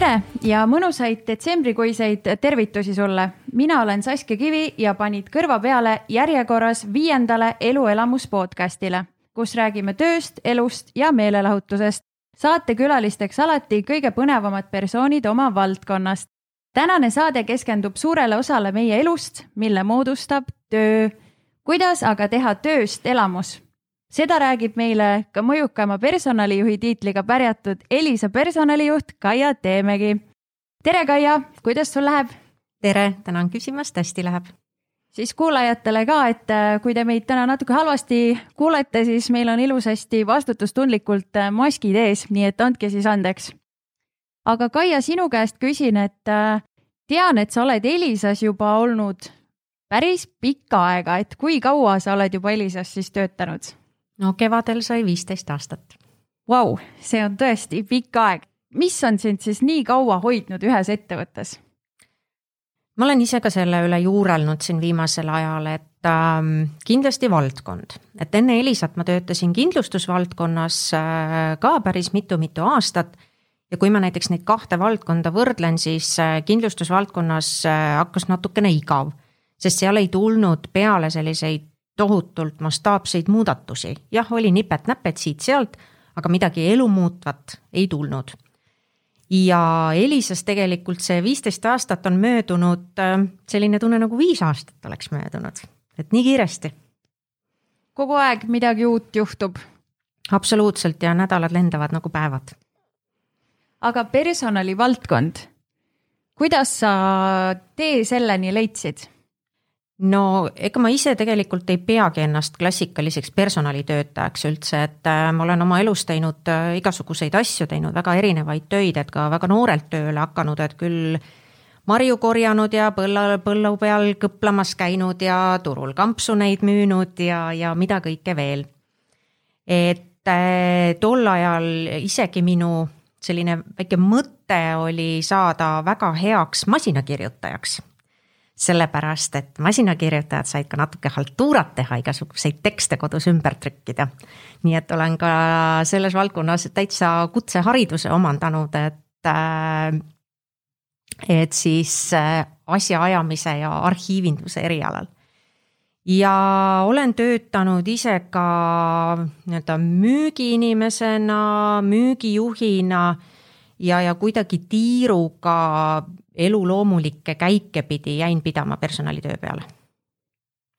tere ja mõnusaid detsembrikuiseid tervitusi sulle. mina olen Saskia Kivi ja panid kõrva peale järjekorras viiendale Eluelamus podcastile, kus räägime tööst, elust ja meelelahutusest. saatekülalisteks alati kõige põnevamad persoonid oma valdkonnast. tänane saade keskendub suurele osale meie elust, mille moodustab töö. kuidas aga teha tööst elamus seda räägib meile ka mõjukama personalijuhi tiitliga pärjatud Elisa personalijuht Kaia Teemägi. tere, Kaia, kuidas sul läheb? tere, tänan küsimast, hästi läheb. siis kuulajatele ka, et äh, kui te meid täna natuke halvasti kuulete, siis meil on ilusasti vastutustundlikult äh, maskid ees, nii et andke siis andeks. aga Kaia, sinu käest küsin, et äh, tean, et sa oled Elisas juba olnud päris pikka aega, et kui kaua sa oled juba Elisas siis töötanud? No kevadel sai viisteist aastat. Vau, see on tõesti pikk aeg. mis on sind siis nii kaua hoidnud ühes ettevõttes? ma olen ise ka selle üle juurelnud siin viimasel ajal, et äh, kindlasti valdkond, et enne Elisat ma töötasin kindlustusvaldkonnas äh, ka päris mitu-mitu aastat ja kui ma näiteks neid kahte valdkonda võrdlen, siis äh, kindlustusvaldkonnas äh, hakkas natukene igav, sest seal ei tulnud peale selliseid tohutult mastaapseid muudatusi. jah, oli nipet-näpet siit-sealt, aga midagi elumuutvat ei tulnud. ja Elisas tegelikult see viisteist aastat on möödunud, äh, selline tunne nagu viis aastat oleks möödunud, et nii kiiresti. kogu aeg midagi uut juhtub. absoluutselt ja nädalad lendavad nagu päevad. aga personalivaldkond, kuidas sa tee selleni leidsid? No ega ma ise tegelikult ei peagi ennast klassikaliseks personalitöötajaks üldse, et äh, ma olen oma elus teinud äh, igasuguseid asju, teinud väga erinevaid töid, et ka väga noorelt tööle hakanud, et küll marju korjanud ja põlla, põllu peal kõplamas käinud ja turul kampsuneid müünud ja, ja mida kõike veel. et äh, tol ajal isegi minu selline väike mõte oli saada väga heaks masinakirjutajaks sellepärast et masinakirjutajad said ka natuke haltuurat teha, igasuguseid tekste kodus ümber trükkida. nii et olen ka selles valdkonnas täitsa kutsehariduse omandanud, et äh, et siis äh, asjaajamise ja arhiivinduse erialal. ja olen töötanud ise ka nii-öelda müügiinimesena, müügijuhina ja, ja kuidagi tiiruga eluloomulikke käike pidi jäin pidama personalitöö peale.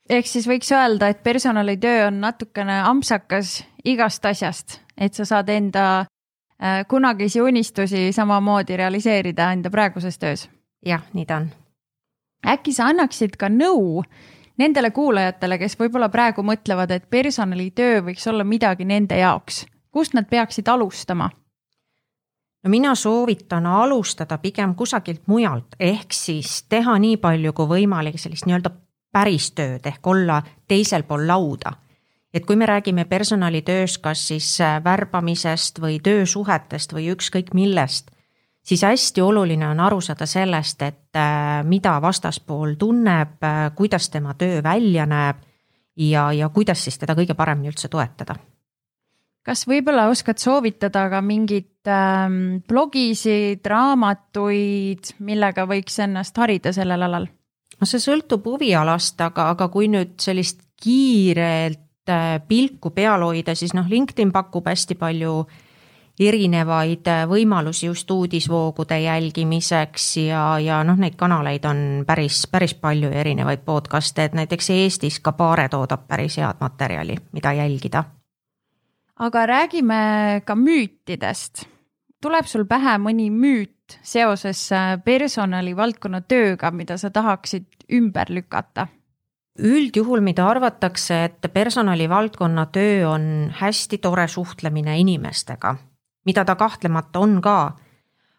ehk siis võiks öelda, et personalitöö on natukene ampsakas igast asjast, et sa saad enda äh, kunagisi unistusi samamoodi realiseerida enda praeguses töös. jah, nii ta on. äkki sa annaksid ka nõu nendele kuulajatele, kes võib-olla praegu mõtlevad, et personalitöö võiks olla midagi nende jaoks, kust nad peaksid alustama no mina soovitan alustada pigem kusagilt mujalt, ehk siis teha nii palju kui võimalik sellist nii-öelda päris tööd ehk olla teisel pool lauda. et kui me räägime personalitööst, kas siis äh, värbamisest või töösuhetest või ükskõik millest, siis hästi oluline on aru saada sellest, et äh, mida vastaspool tunneb, äh, kuidas tema töö välja näeb ja, ja kuidas siis teda kõige paremini üldse toetada kas võib-olla oskad soovitada ka mingeid ähm, blogisid, raamatuid, millega võiks ennast harida sellel alal? no see sõltub huvialast, aga, aga kui nüüd sellist kiirelt äh, pilku peal hoida, siis noh, LinkedIn pakub hästi palju erinevaid äh, võimalusi just uudisvoogude jälgimiseks ja, ja noh, neid kanaleid on päris, päris palju erinevaid podcast'e, et näiteks Eestis ka Paare toodab päris head materjali, mida jälgida aga räägime ka müütidest. tuleb sul pähe mõni müüt seoses äh, personalivaldkonna tööga, mida sa tahaksid ümber lükata? üldjuhul, mida arvatakse, et personalivaldkonna töö on hästi tore suhtlemine inimestega, mida ta kahtlemata on ka,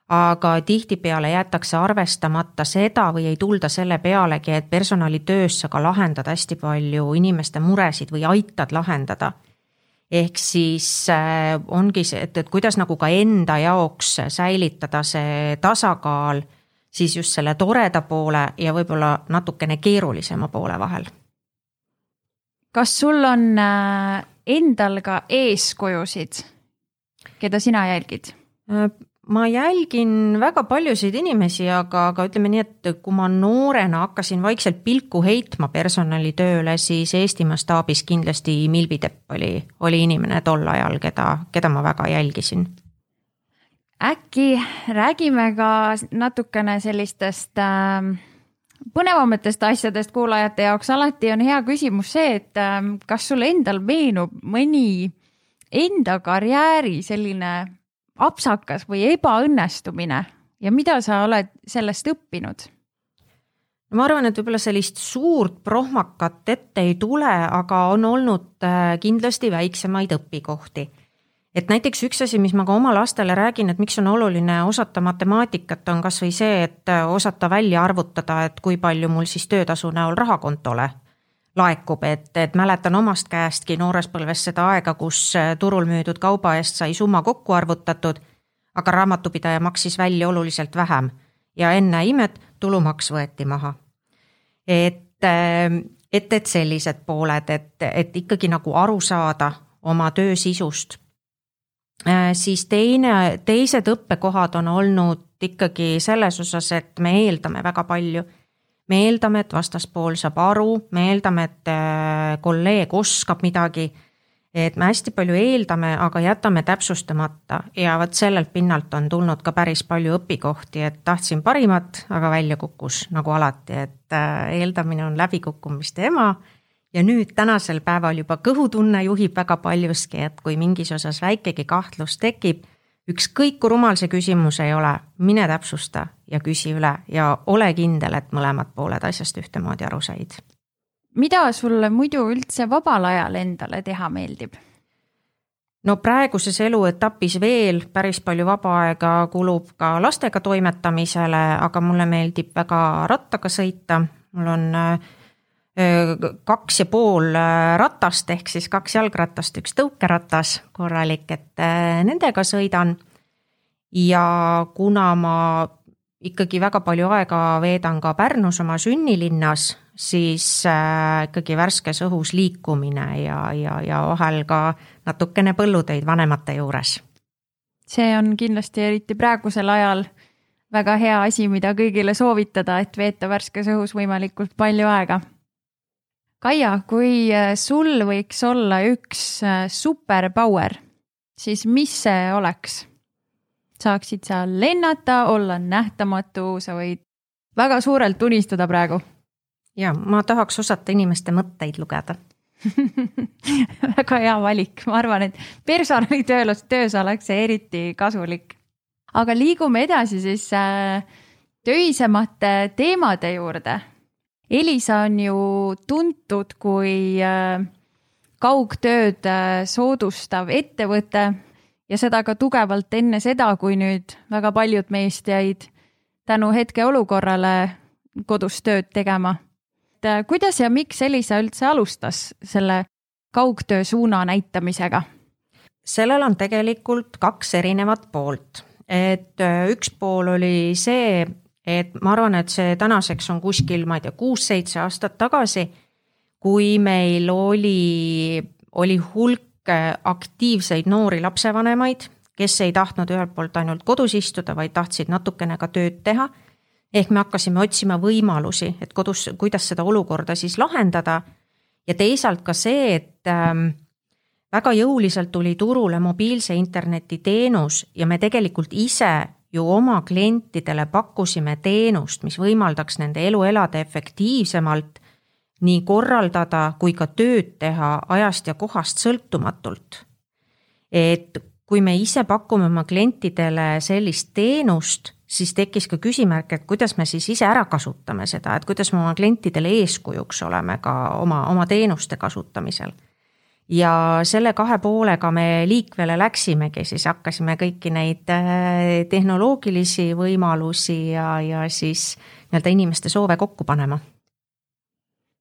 aga tihtipeale jäetakse arvestamata seda või ei tulda selle pealegi, et personalitöös sa ka lahendad hästi palju inimeste muresid või aitad lahendada ehk siis äh, ongi see, et, et kuidas nagu ka enda jaoks säilitada see tasakaal siis just selle toreda poole ja võib-olla natukene keerulisema poole vahel. kas sul on äh, endal ka eeskujusid, keda sina jälgid? Ma jälgin väga paljusid inimesi, aga, aga ütleme nii, et kui ma noorena hakkasin vaikselt pilku heitma personalitööle, siis Eesti mastaabis kindlasti Milvi Tepp oli, oli inimene tol ajal, keda, keda ma väga jälgisin. äkki räägime ka natukene sellistest äh, põnevamatest asjadest kuulajate jaoks, alati on hea küsimus see, et äh, kas sul endal meenub mõni enda karjääri selline apsakas või ebaõnnestumine ja mida sa oled sellest õppinud? ma arvan, et võib-olla sellist suurt prohmakat ette ei tule, aga on olnud äh, kindlasti väiksemaid õpikohti. et näiteks üks asi, mis ma ka oma lastele räägin, et miks on oluline osata matemaatikat, on kasvõi see, et äh, osata välja arvutada, et kui palju mul siis töötasu näol rahakontole laekub, et, et mäletan omast käestki noores põlves seda aega, kus äh, turul müüdud kauba eest sai summa kokku arvutatud, aga raamatupidaja maksis välja oluliselt vähem ja enne imet tulumaks võeti maha. et, ähm, et, et sellised pooled, et, et ikkagi nagu aru saada oma töö sisust. Äh, siis teine, teised õppekohad on olnud ikkagi selles osas, et me eeldame väga palju me eeldame, et vastaspool saab aru, me eeldame, et äh, kolleeg oskab midagi. et me hästi palju eeldame, aga jätame täpsustamata ja vot sellelt pinnalt on tulnud ka päris palju õpikohti, et tahtsin parimat, aga välja kukkus nagu alati, et äh, eeldamine on läbikukkumiste ema ja nüüd tänasel päeval juba kõhutunne juhib väga paljuski, et kui mingis osas väikegi kahtlus tekib ükskõik kui rumal see küsimus ei ole, mine täpsusta ja küsi üle ja ole kindel, et mõlemad pooled asjast ühtemoodi aru said. mida sulle muidu üldse vabal ajal endale teha meeldib? no praeguses eluetapis veel päris palju vaba aega kulub ka lastega toimetamisele, aga mulle meeldib väga rattaga sõita, mul on äh, kaks ja pool ratast ehk siis kaks jalgratast, üks tõukeratas korralik, et nendega sõidan. ja kuna ma ikkagi väga palju aega veedan ka Pärnus oma sünnilinnas, siis ikkagi värskes õhus liikumine ja, ja, ja vahel ka natukene põllutöid vanemate juures. see on kindlasti eriti praegusel ajal väga hea asi, mida kõigile soovitada, et veeta värskes õhus võimalikult palju aega Kaia, kui äh, sul võiks olla üks äh, superpower, siis mis see oleks? saaksid sa lennata, olla nähtamatu, sa võid väga suurelt unistada praegu. ja ma tahaks osata inimeste mõtteid lugeda väga hea valik, ma arvan, et personalitööl, töös oleks see eriti kasulik. aga liigume edasi siis äh, töisemate teemade juurde Elisa on ju tuntud kui äh, kaugtööd äh, soodustav ettevõte ja seda ka tugevalt enne seda, kui nüüd väga paljud meist jäid tänu hetkeolukorrale kodus tööd tegema. et äh, kuidas ja miks Elisa üldse alustas selle kaugtöö suuna näitamisega? sellel on tegelikult kaks erinevat poolt, et üks pool oli see, et ma arvan, et see tänaseks on kuskil, ma ei tea, kuus-seitse aastat tagasi, kui meil oli, oli hulk aktiivseid noori lapsevanemaid, kes ei tahtnud ühelt poolt ainult kodus istuda, vaid tahtsid natukene ka tööd teha. ehk me hakkasime otsima võimalusi, et kodus, kuidas seda olukorda siis lahendada. ja teisalt ka see, et ähm, väga jõuliselt tuli turule mobiilse interneti teenus ja me tegelikult ise ju oma klientidele pakkusime teenust, mis võimaldaks nende elu elada efektiivsemalt, nii korraldada kui ka tööd teha ajast ja kohast sõltumatult. et kui me ise pakume oma klientidele sellist teenust, siis tekkis ka küsimärk, et kuidas me siis ise ära kasutame seda, et kuidas me oma klientidele eeskujuks oleme ka oma, oma teenuste kasutamisel ja selle kahe poolega me liikvele läksimegi, siis hakkasime kõiki neid äh, tehnoloogilisi võimalusi ja, ja siis nii-öelda inimeste soove kokku panema.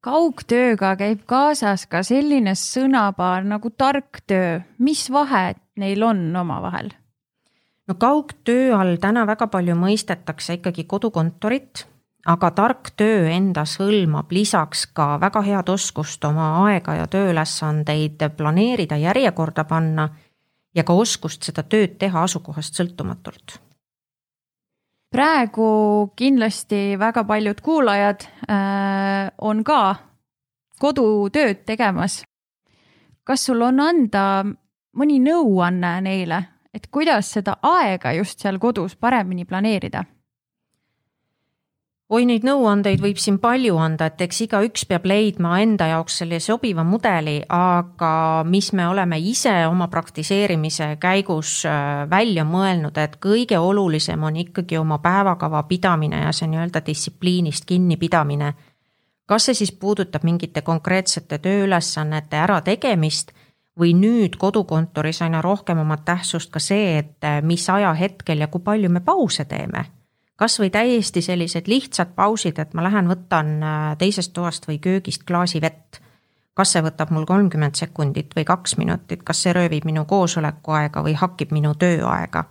kaugtööga käib kaasas ka selline sõnapaar nagu tark töö, mis vahe neil on omavahel? no kaugtöö all täna väga palju mõistetakse ikkagi kodukontorit aga tark töö endas hõlmab lisaks ka väga head oskust oma aega ja tööülesandeid planeerida, järjekorda panna ja ka oskust seda tööd teha asukohast sõltumatult. praegu kindlasti väga paljud kuulajad äh, on ka kodutööd tegemas. kas sul on anda mõni nõuanne neile, et kuidas seda aega just seal kodus paremini planeerida? Oi, neid nõuandeid võib siin palju anda, et eks igaüks peab leidma enda jaoks selle sobiva mudeli, aga mis me oleme ise oma praktiseerimise käigus äh, välja mõelnud, et kõige olulisem on ikkagi oma päevakava pidamine ja see nii-öelda distsipliinist kinnipidamine. kas see siis puudutab mingite konkreetsete tööülesannete ärategemist või nüüd kodukontoris aina rohkem oma tähtsust ka see, et äh, mis ajahetkel ja kui palju me pause teeme kas või täiesti sellised lihtsad pausid, et ma lähen võtan äh, teisest toast või köögist klaasi vett. kas see võtab mul kolmkümmend sekundit või kaks minutit, kas see röövib minu koosoleku aega või hakib minu tööaega?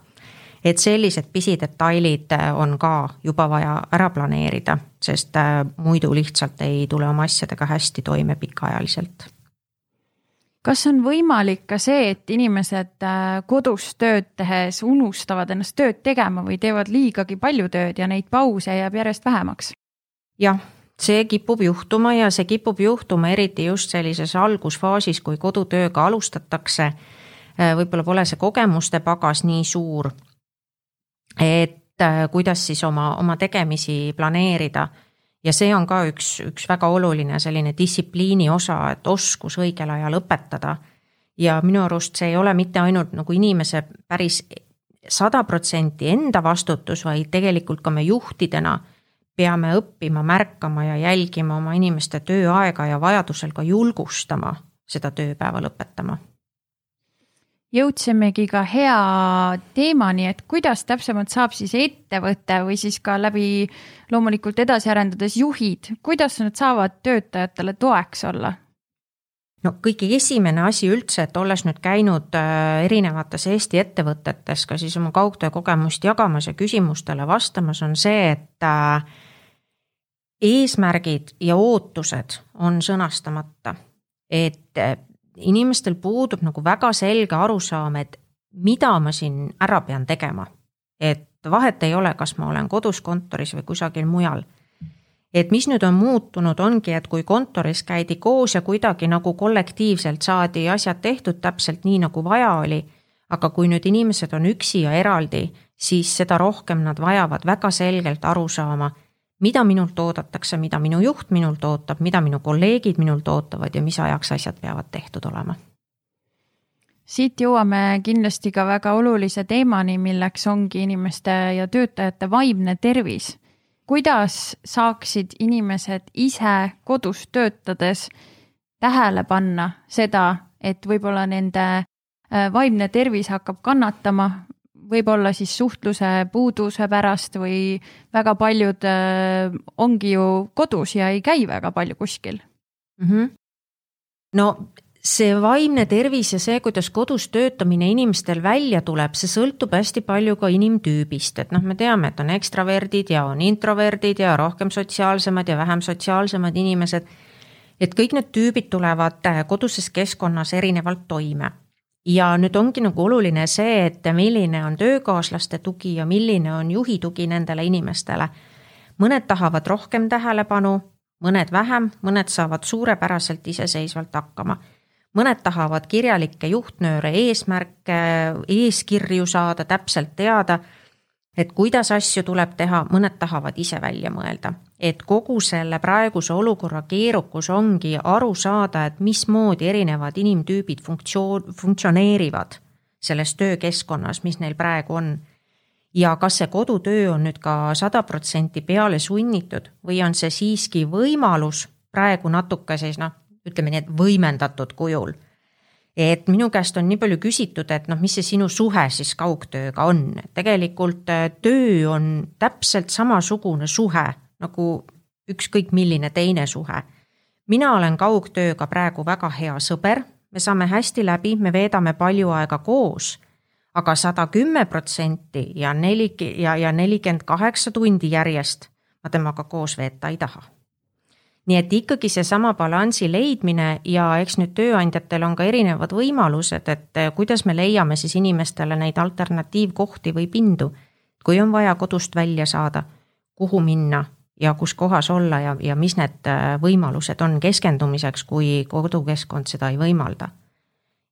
et sellised pisidetailid äh, on ka juba vaja ära planeerida, sest äh, muidu lihtsalt ei tule oma asjadega hästi toime pikaajaliselt kas on võimalik ka see, et inimesed äh, kodus tööd tehes unustavad ennast tööd tegema või teevad liigagi palju tööd ja neid pause jääb järjest vähemaks? jah, see kipub juhtuma ja see kipub juhtuma eriti just sellises algusfaasis, kui kodutööga alustatakse. Äh, võib-olla pole see kogemuste pagas nii suur. et äh, kuidas siis oma, oma tegemisi planeerida ja see on ka üks, üks väga oluline selline distsipliini osa, et oskus õigel ajal õpetada. ja minu arust see ei ole mitte ainult nagu inimese päris sada protsenti enda vastutus, vaid tegelikult ka me juhtidena peame õppima märkama ja jälgima oma inimeste tööaega ja vajadusel ka julgustama seda tööpäeva lõpetama jõudsimegi ka hea teemani, et kuidas täpsemalt saab siis ettevõte või siis ka läbi loomulikult edasi arendades juhid, kuidas nad saavad töötajatele toeks olla? no kõige esimene asi üldse, et olles nüüd käinud äh, erinevates Eesti ettevõtetes ka siis oma kaugtöö kogemust jagamas ja küsimustele vastamas, on see, et äh, eesmärgid ja ootused on sõnastamata. et äh, inimestel puudub nagu väga selge arusaam, et mida ma siin ära pean tegema. et vahet ei ole, kas ma olen kodus, kontoris või kusagil mujal. et mis nüüd on muutunud, ongi, et kui kontoris käidi koos ja kuidagi nagu kollektiivselt saadi asjad tehtud täpselt nii, nagu vaja oli, aga kui nüüd inimesed on üksi ja eraldi, siis seda rohkem nad vajavad väga selgelt aru saama mida minult oodatakse, mida minu juht minult ootab, mida minu kolleegid minult ootavad ja mis ajaks asjad peavad tehtud olema. siit jõuame kindlasti ka väga olulise teemani, milleks ongi inimeste ja töötajate vaimne tervis. kuidas saaksid inimesed ise kodus töötades tähele panna seda, et võib-olla nende äh, vaimne tervis hakkab kannatama võib-olla siis suhtluse puuduse pärast või väga paljud äh, ongi ju kodus ja ei käi väga palju kuskil mm. -hmm. no see vaimne tervis ja see, kuidas kodus töötamine inimestel välja tuleb, see sõltub hästi palju ka inimtüübist, et noh, me teame, et on ekstraverdid ja on introverdid ja rohkem sotsiaalsemad ja vähem sotsiaalsemad inimesed. et kõik need tüübid tulevad äh, koduses keskkonnas erinevalt toime ja nüüd ongi nagu oluline see, et milline on töökaaslaste tugi ja milline on juhi tugi nendele inimestele. mõned tahavad rohkem tähelepanu, mõned vähem, mõned saavad suurepäraselt iseseisvalt hakkama. mõned tahavad kirjalikke juhtnööre, eesmärke, eeskirju saada, täpselt teada et kuidas asju tuleb teha, mõned tahavad ise välja mõelda. et kogu selle praeguse olukorra keerukus ongi aru saada, et mismoodi erinevad inimtüübid funktsioon, funktsioneerivad selles töökeskkonnas, mis neil praegu on. ja kas see kodutöö on nüüd ka sada protsenti peale sunnitud või on see siiski võimalus praegu natuke siis noh, ütleme nii, et võimendatud kujul et minu käest on nii palju küsitud, et noh, mis see sinu suhe siis kaugtööga on, tegelikult äh, töö on täpselt samasugune suhe nagu ükskõik milline teine suhe. mina olen kaugtööga praegu väga hea sõber, me saame hästi läbi, me veedame palju aega koos aga sada kümme protsenti ja neli ja, ja nelikümmend kaheksa tundi järjest ma temaga koos veeta ei taha nii et ikkagi seesama balansi leidmine ja eks nüüd tööandjatel on ka erinevad võimalused, et eh, kuidas me leiame siis inimestele neid alternatiivkohti või pindu. kui on vaja kodust välja saada, kuhu minna ja kus kohas olla ja, ja mis need äh, võimalused on keskendumiseks, kui kodukeskkond seda ei võimalda.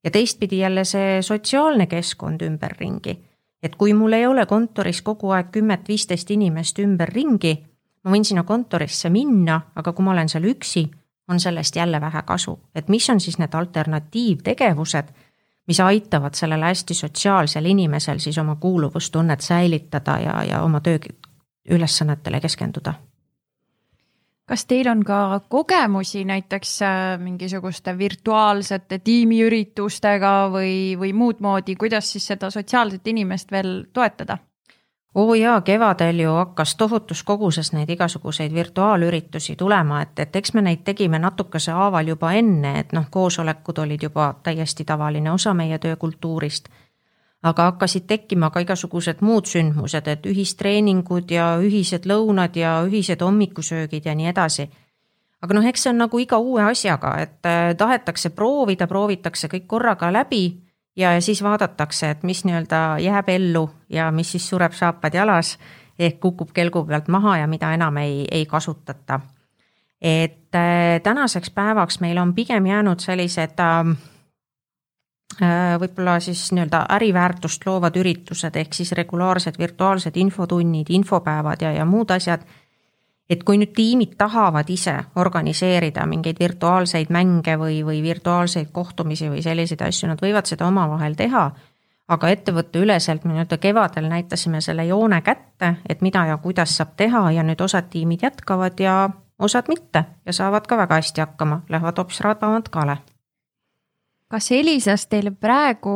ja teistpidi jälle see sotsiaalne keskkond ümberringi. et kui mul ei ole kontoris kogu aeg kümmet-viisteist inimest ümberringi, ma võin sinna kontorisse minna, aga kui ma olen seal üksi, on sellest jälle vähe kasu, et mis on siis need alternatiivtegevused, mis aitavad sellel hästi sotsiaalsel inimesel siis oma kuuluvustunnet säilitada ja, ja oma tööülesannetele keskenduda? Kas teil on ka kogemusi näiteks äh, mingisuguste virtuaalsete tiimiüritustega või, või muud moodi, kuidas siis seda sotsiaalset inimest veel toetada? Oo oh jaa, kevadel ju hakkas tohutus koguses neid igasuguseid virtuaalüritusi tulema, et, et eks me neid tegime natukese haaval juba enne, et noh, koosolekud olid juba täiesti tavaline osa meie töökultuurist aga hakkasid tekkima ka igasugused muud sündmused, et ühistreeningud ja ühised lõunad ja ühised hommikusöögid ja nii edasi. aga noh, eks see on nagu iga uue asjaga, et äh, tahetakse proovida, proovitakse kõik korraga läbi ja siis vaadatakse, et mis nii-öelda jääb ellu ja mis siis sureb saapad jalas ehk kukub kelgu pealt maha ja mida enam ei, ei kasutata. et äh, tänaseks päevaks meil on pigem jäänud sellised äh, Äh, võib-olla siis nii-öelda äriväärtust loovad üritused, ehk siis regulaarsed virtuaalsed infotunnid, infopäevad ja, ja muud asjad. Et kui nüüd tiimid tahavad ise organiseerida mingeid virtuaalseid mänge või, või virtuaalseid kohtumisi või selliseid asju, nad võivad seda omavahel teha. aga ettevõtte üleselt me nii-öelda kevadel näitasime selle joone kätte, et mida ja kuidas saab teha ja nüüd osad tiimid jätkavad ja osad mitte ja saavad ka väga hästi hakkama, lähevad hoopis rabavamalt kale kas Elisas teil praegu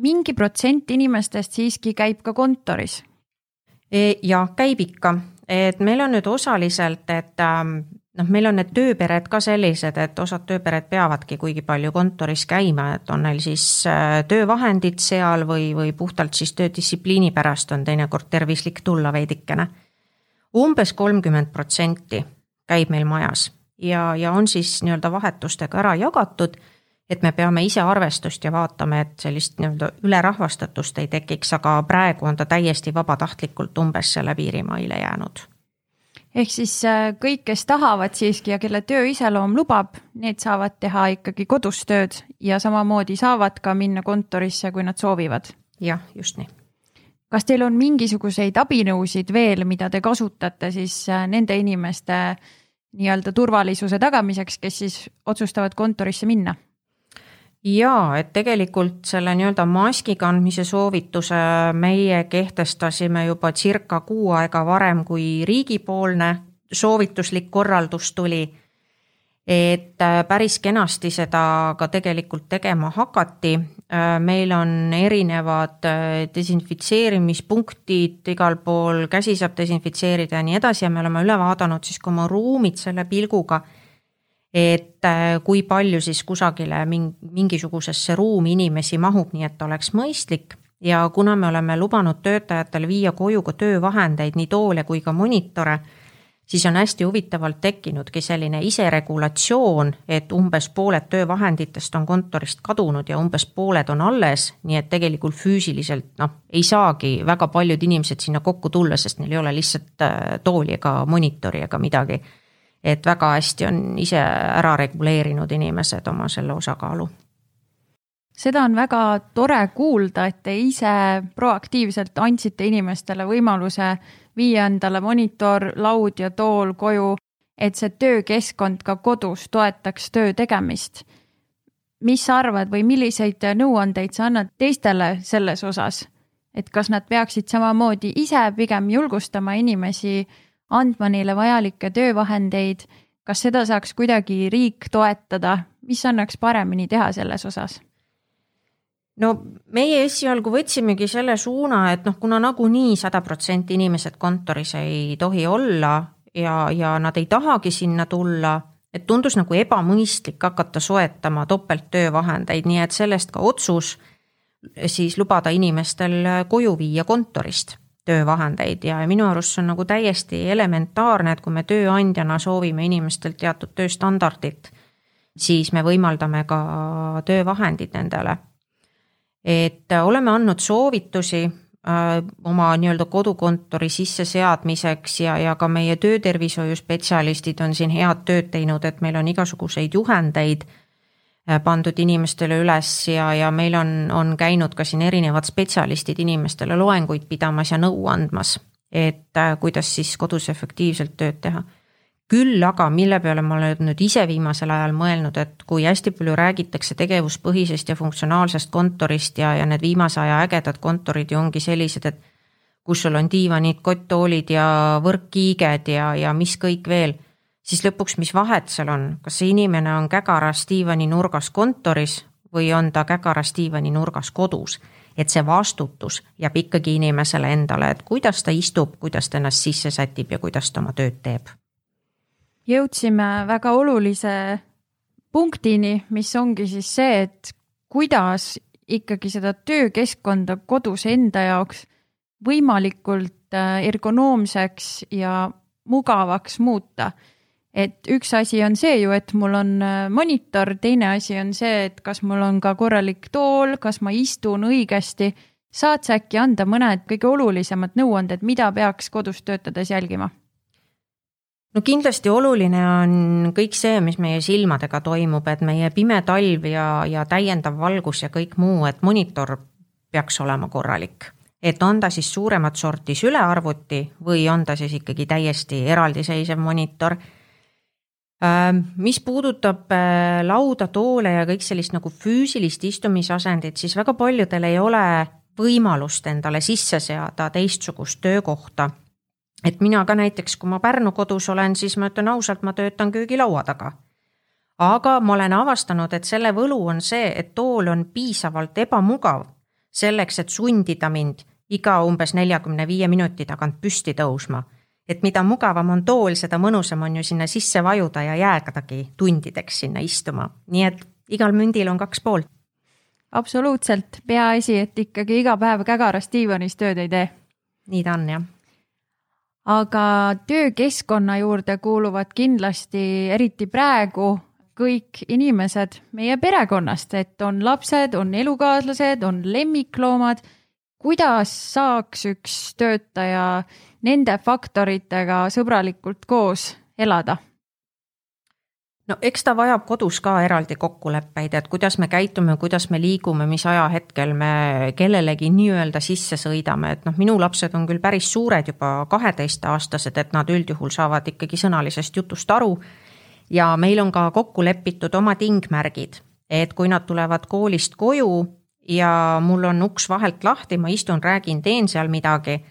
mingi protsent inimestest siiski käib ka kontoris? E, ja käib ikka, et meil on nüüd osaliselt, et ähm, noh, meil on need tööpered ka sellised, et osad tööpered peavadki kuigi palju kontoris käima, et on neil siis äh, töövahendid seal või, või puhtalt siis töödistsipliini pärast on teinekord tervislik tulla veidikene. umbes kolmkümmend protsenti käib meil majas ja, ja on siis nii-öelda vahetustega ära jagatud et me peame ise arvestust ja vaatame, et sellist nii-öelda ülerahvastatust ei tekiks, aga praegu on ta täiesti vabatahtlikult umbes selle piirimaile jäänud. ehk siis äh, kõik, kes tahavad siiski ja kelle töö iseloom lubab, need saavad teha ikkagi kodus tööd ja samamoodi saavad ka minna kontorisse, kui nad soovivad. jah, just nii kas teil on mingisuguseid abinõusid veel, mida te kasutate siis äh, nende inimeste nii-öelda turvalisuse tagamiseks, kes siis otsustavad kontorisse minna? Jaa, et tegelikult selle nii-öelda maski kandmise soovituse meie kehtestasime juba circa kuu aega varem, kui riigipoolne soovituslik korraldus tuli. et äh, päris kenasti seda ka tegelikult tegema hakati. Äh, meil on erinevad äh, desinfitseerimispunktid igal pool, käsi saab desinfitseerida ja nii edasi ja me oleme üle vaadanud siis ka oma ruumid selle pilguga et äh, kui palju siis kusagile mingisugusesse ruumi inimesi mahub, nii et oleks mõistlik. Ja kuna me oleme lubanud töötajatele viia koju ka töövahendeid, nii toole kui ka monitore, siis on hästi huvitavalt tekkinudki selline iseregulatsioon, et umbes pooled töövahenditest on kontorist kadunud ja umbes pooled on alles, nii et tegelikult füüsiliselt noh, ei saagi väga paljud inimesed sinna kokku tulla, sest neil ei ole lihtsalt äh, tooli ega monitori ega midagi et väga hästi on ise ära reguleerinud inimesed oma selle osakaalu seda on väga tore kuulda, et te ise proaktiivselt andsite inimestele võimaluse viia endale monitor, laud ja tool koju, et see töökeskkond ka kodus toetaks töö tegemist. mis sa arvad või milliseid nõuandeid sa annad teistele selles osas, et kas nad peaksid samamoodi ise pigem julgustama inimesi andma neile vajalikke töövahendeid. kas seda saaks kuidagi riik toetada, mis annaks paremini teha selles osas? no meie esialgu võtsimegi selle suuna, et noh, kuna nagunii sada protsenti inimesed kontoris ei tohi olla ja, ja nad ei tahagi sinna tulla, et tundus nagu ebamõistlik hakata soetama topelttöövahendeid, nii et sellest ka otsus siis lubada inimestel koju viia kontorist töövahendeid ja minu arust see on nagu täiesti elementaarne, et kui me tööandjana soovime inimestelt teatud tööstandardit, siis me võimaldame ka töövahendid nendele. et oleme andnud soovitusi, äh, oma nii-öelda kodukontori sisseseadmiseks ja, ja ka meie töötervishoiuspetsialistid on siin head tööd teinud, et meil on igasuguseid juhendeid äh, pandud inimestele üles ja, ja meil on, on käinud ka siin erinevad spetsialistid inimestele loenguid pidamas ja nõu andmas, et äh, kuidas siis kodus efektiivselt tööd teha. Küll aga, mille peale ma olen nüüd ise viimasel ajal mõelnud, et kui hästi palju räägitakse tegevuspõhisest ja funktsionaalsest kontorist ja, ja need viimase aja ägedad kontorid ju ongi sellised, et kus sul on diivanid, kotttoolid ja võrkkiiged ja, ja mis kõik veel, siis lõpuks, mis vahet seal on, kas see inimene on kägaras diivani nurgas kontoris või on ta kägaras diivani nurgas kodus? Et see vastutus jääb ikkagi inimesele endale, et kuidas ta istub, kuidas ta ennast sisse sätib ja kuidas ta oma tööd teeb. Jõudsime väga olulise punktini, mis ongi siis see, et kuidas ikkagi seda töökeskkonda kodus enda jaoks võimalikult äh, ergonoomseks ja mugavaks muuta. Et üks asi on see ju, et mul on äh, monitor, teine asi on see, et kas mul on ka korralik tool, kas ma istun õigesti. saad sa äkki anda mõned kõige olulisemad nõuanded, mida peaks kodus töötades jälgima? no kindlasti oluline on kõik see, mis meie silmadega toimub, et meie pime talv ja, ja täiendav valgus ja kõik muu, et monitor peaks olema korralik. et on ta siis suuremat sorti sülearvuti või on ta siis ikkagi täiesti eraldiseisev monitor. Ähm, mis puudutab äh, lauda, toole ja kõik sellist nagu füüsilist istumisasendit, siis väga paljudel ei ole võimalust endale sisse seada teistsugust töökohta et mina ka näiteks, kui ma Pärnu kodus olen, siis ma ütlen ausalt, ma töötan köögilaua taga. aga ma olen avastanud, et selle võlu on see, et tool on piisavalt ebamugav selleks, et sundida mind iga umbes neljakümne viie minuti tagant püsti tõusma. Et mida mugavam on tool, seda mõnusam on ju sinna sisse vajuda ja jäädagi tundideks sinna istuma, nii et igal mündil on kaks poolt. absoluutselt, peaasi, et ikkagi iga päev kägaras diivanis tööd ei tee. nii ta on jah aga töökeskkonna juurde kuuluvad kindlasti, eriti praegu, kõik inimesed meie perekonnast, et on lapsed, on elukaaslased, on lemmikloomad. kuidas saaks üks töötaja nende faktoritega sõbralikult koos elada? no eks ta vajab kodus ka eraldi kokkuleppeid, et kuidas me käitume, kuidas me liigume, mis ajahetkel me kellelegi nii-öelda sisse sõidame, et noh, minu lapsed on küll päris suured, juba kaheteistaastased, et nad üldjuhul saavad ikkagi sõnalisest jutust aru. ja meil on ka kokku lepitud oma tingmärgid, et kui nad tulevad koolist koju ja mul on uks vahelt lahti, ma istun, räägin, teen seal midagi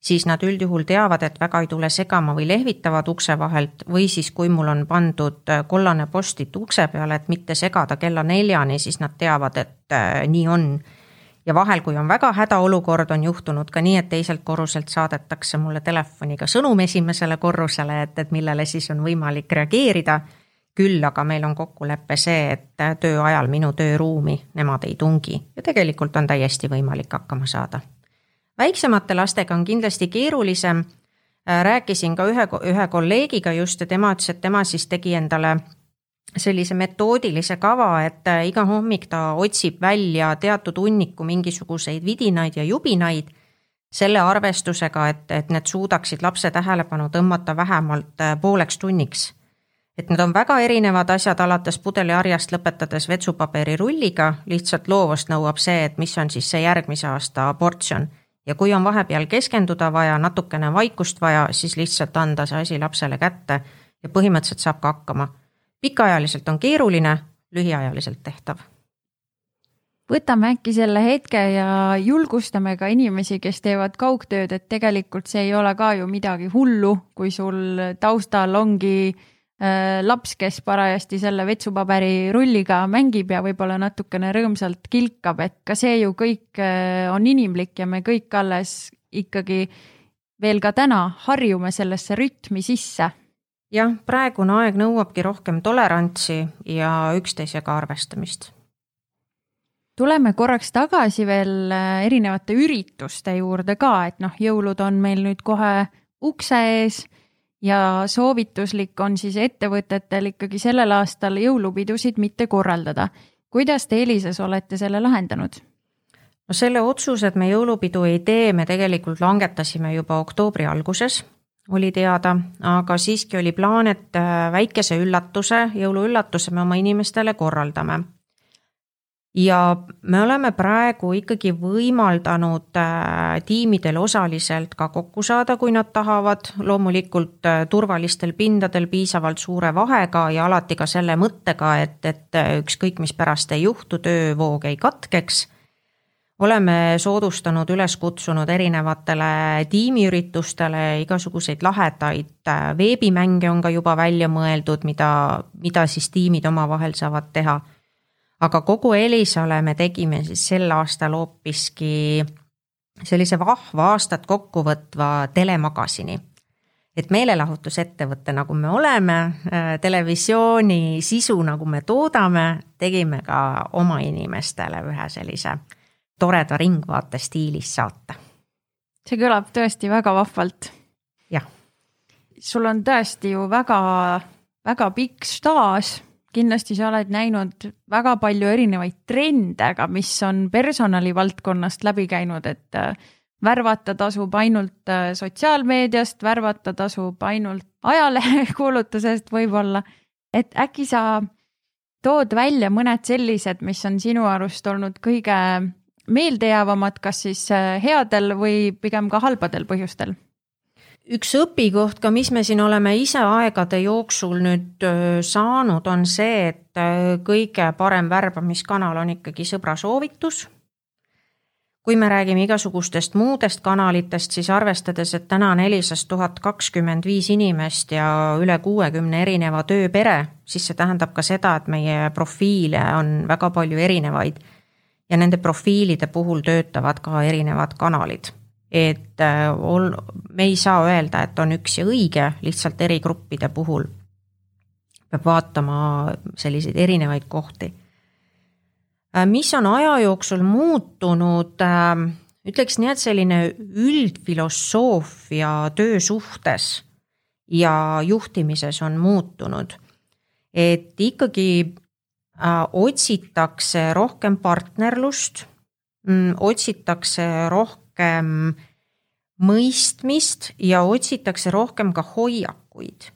siis nad üldjuhul teavad, et väga ei tule segama või lehvitavad ukse vahelt või siis, kui mul on pandud äh, kollane postit ukse peale, et mitte segada kella neljani, siis nad teavad, et äh, nii on. ja vahel, kui on väga hädaolukord, on juhtunud ka nii, et teiselt korruselt saadetakse mulle telefoniga sõnum esimesele korrusele, et, et millele siis on võimalik reageerida. küll aga meil on kokkulepe see, et äh, töö ajal minu tööruumi nemad ei tungi ja tegelikult on täiesti võimalik hakkama saada väiksemate lastega on kindlasti keerulisem. Äh, rääkisin ka ühe, ühe kolleegiga just ja tema ütles, et tema siis tegi endale sellise metoodilise kava, et äh, iga hommik ta otsib välja teatud hunniku mingisuguseid vidinaid ja jubinaid selle arvestusega, et, et need suudaksid lapse tähelepanu tõmmata vähemalt äh, pooleks tunniks. et need on väga erinevad asjad, alates pudeliharjast lõpetades vetsupaberirulliga, lihtsalt loovust nõuab see, et mis on siis see järgmise aasta portsjon ja kui on vahepeal keskenduda vaja, natukene vaikust vaja, siis lihtsalt anda see asi lapsele kätte ja põhimõtteliselt saab ka hakkama. pikaajaliselt on keeruline, lühiajaliselt tehtav. võtame äkki selle hetke ja julgustame ka inimesi, kes teevad kaugtööd, et tegelikult see ei ole ka ju midagi hullu, kui sul taustal ongi Äh, laps, kes parajasti selle vetsupaberi rulliga mängib ja võib-olla natukene rõõmsalt kilkab, et ka see ju kõik äh, on inimlik ja me kõik alles ikkagi veel ka täna harjume sellesse rütmi sisse. jah, praegune aeg nõuabki rohkem tolerantsi ja üksteisega arvestamist. tuleme korraks tagasi veel äh, erinevate ürituste juurde ka, et noh, jõulud on meil nüüd kohe ukse ees ja soovituslik on siis ettevõtetel ikkagi sellel aastal jõulupidusid mitte korraldada. kuidas te Elises olete selle lahendanud? no selle otsuse, et me jõulupidu ei tee, me tegelikult langetasime juba oktoobri alguses, oli teada, aga siiski oli plaan, et äh, väikese üllatuse, jõuluüllatuse me oma inimestele korraldame ja me oleme praegu ikkagi võimaldanud äh, tiimidel osaliselt ka kokku saada, kui nad tahavad, loomulikult äh, turvalistel pindadel piisavalt suure vahega ja alati ka selle mõttega, et, et äh, ükskõik, mis pärast ei juhtu, töövoog ei katkeks. oleme soodustanud, üles kutsunud erinevatele tiimiüritustele igasuguseid lahedaid veebimänge on ka juba välja mõeldud, mida, mida siis tiimid omavahel saavad teha aga kogu Elisale me tegime siis sel aastal hoopiski sellise vahva aastat kokkuvõtva telemagasini. et meelelahutusettevõte, nagu me oleme, äh, televisiooni sisu, nagu me toodame, tegime ka oma inimestele ühe sellise toreda ringvaate stiilis saate. see kõlab tõesti väga vahvalt. jah. sul on tõesti ju väga, väga pikk staaž kindlasti sa oled näinud väga palju erinevaid trende, aga mis on personali valdkonnast läbi käinud, et äh, värvata tasub ainult äh, sotsiaalmeediast, värvata tasub ainult ajalehekuulutusest võib-olla. et äkki sa tood välja mõned sellised, mis on sinu arust olnud kõige meeldejäävamad, kas siis äh, headel või pigem ka halbadel põhjustel üks õpikoht ka, mis me siin oleme ise aegade jooksul nüüd saanud, on see, et kõige parem värbamiskanal on ikkagi sõbra soovitus. kui me räägime igasugustest muudest kanalitest, siis arvestades, et täna on Elisas tuhat kakskümmend viis inimest ja üle kuuekümne erineva tööpere, siis see tähendab ka seda, et meie profiile on väga palju erinevaid ja nende profiilide puhul töötavad ka erinevad kanalid et äh, ol-, me ei saa öelda, et on üks ja õige, lihtsalt eri gruppide puhul peab vaatama selliseid erinevaid kohti. Äh, mis on aja jooksul muutunud, äh, ütleks nii, et selline üldfilosoofia töö suhtes ja juhtimises on muutunud. et ikkagi otsitakse rohkem partnerlust, mm, otsitakse rohkem rohkem mõistmist ja otsitakse rohkem ka hoiakuid.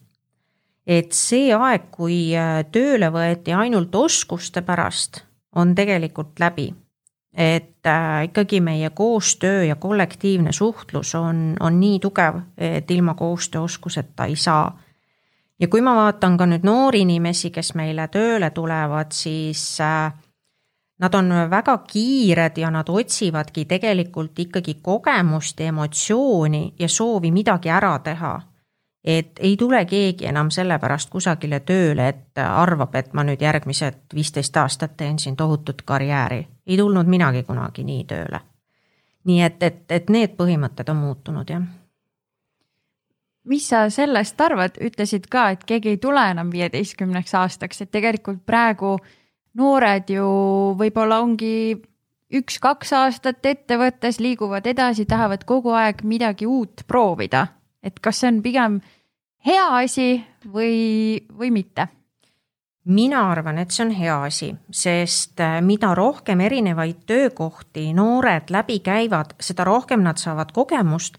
et see aeg, kui äh, tööle võeti ainult oskuste pärast, on tegelikult läbi. et äh, ikkagi meie koostöö ja kollektiivne suhtlus on, on nii tugev, et ilma koostööoskuseta ei saa ja kui ma vaatan ka nüüd noori inimesi, kes meile tööle tulevad, siis äh, Nad on väga kiired ja nad otsivadki tegelikult ikkagi kogemust ja emotsiooni ja soovi midagi ära teha. et ei tule keegi enam sellepärast kusagile tööle, et arvab, et ma nüüd järgmised viisteist aastat teen siin tohutut karjääri. ei tulnud minagi kunagi nii tööle. nii et, et, et need põhimõtted on muutunud, jah mis sa sellest arvad, ütlesid ka, et keegi ei tule enam viieteistkümneks aastaks, et tegelikult praegu äh, noored ju võib-olla ongi üks-kaks aastat ettevõttes, liiguvad edasi, tahavad kogu aeg midagi uut proovida. et kas see on pigem hea asi või, või mitte? mina arvan, et see on hea asi, sest äh, mida rohkem erinevaid töökohti noored läbi käivad, seda rohkem nad saavad kogemust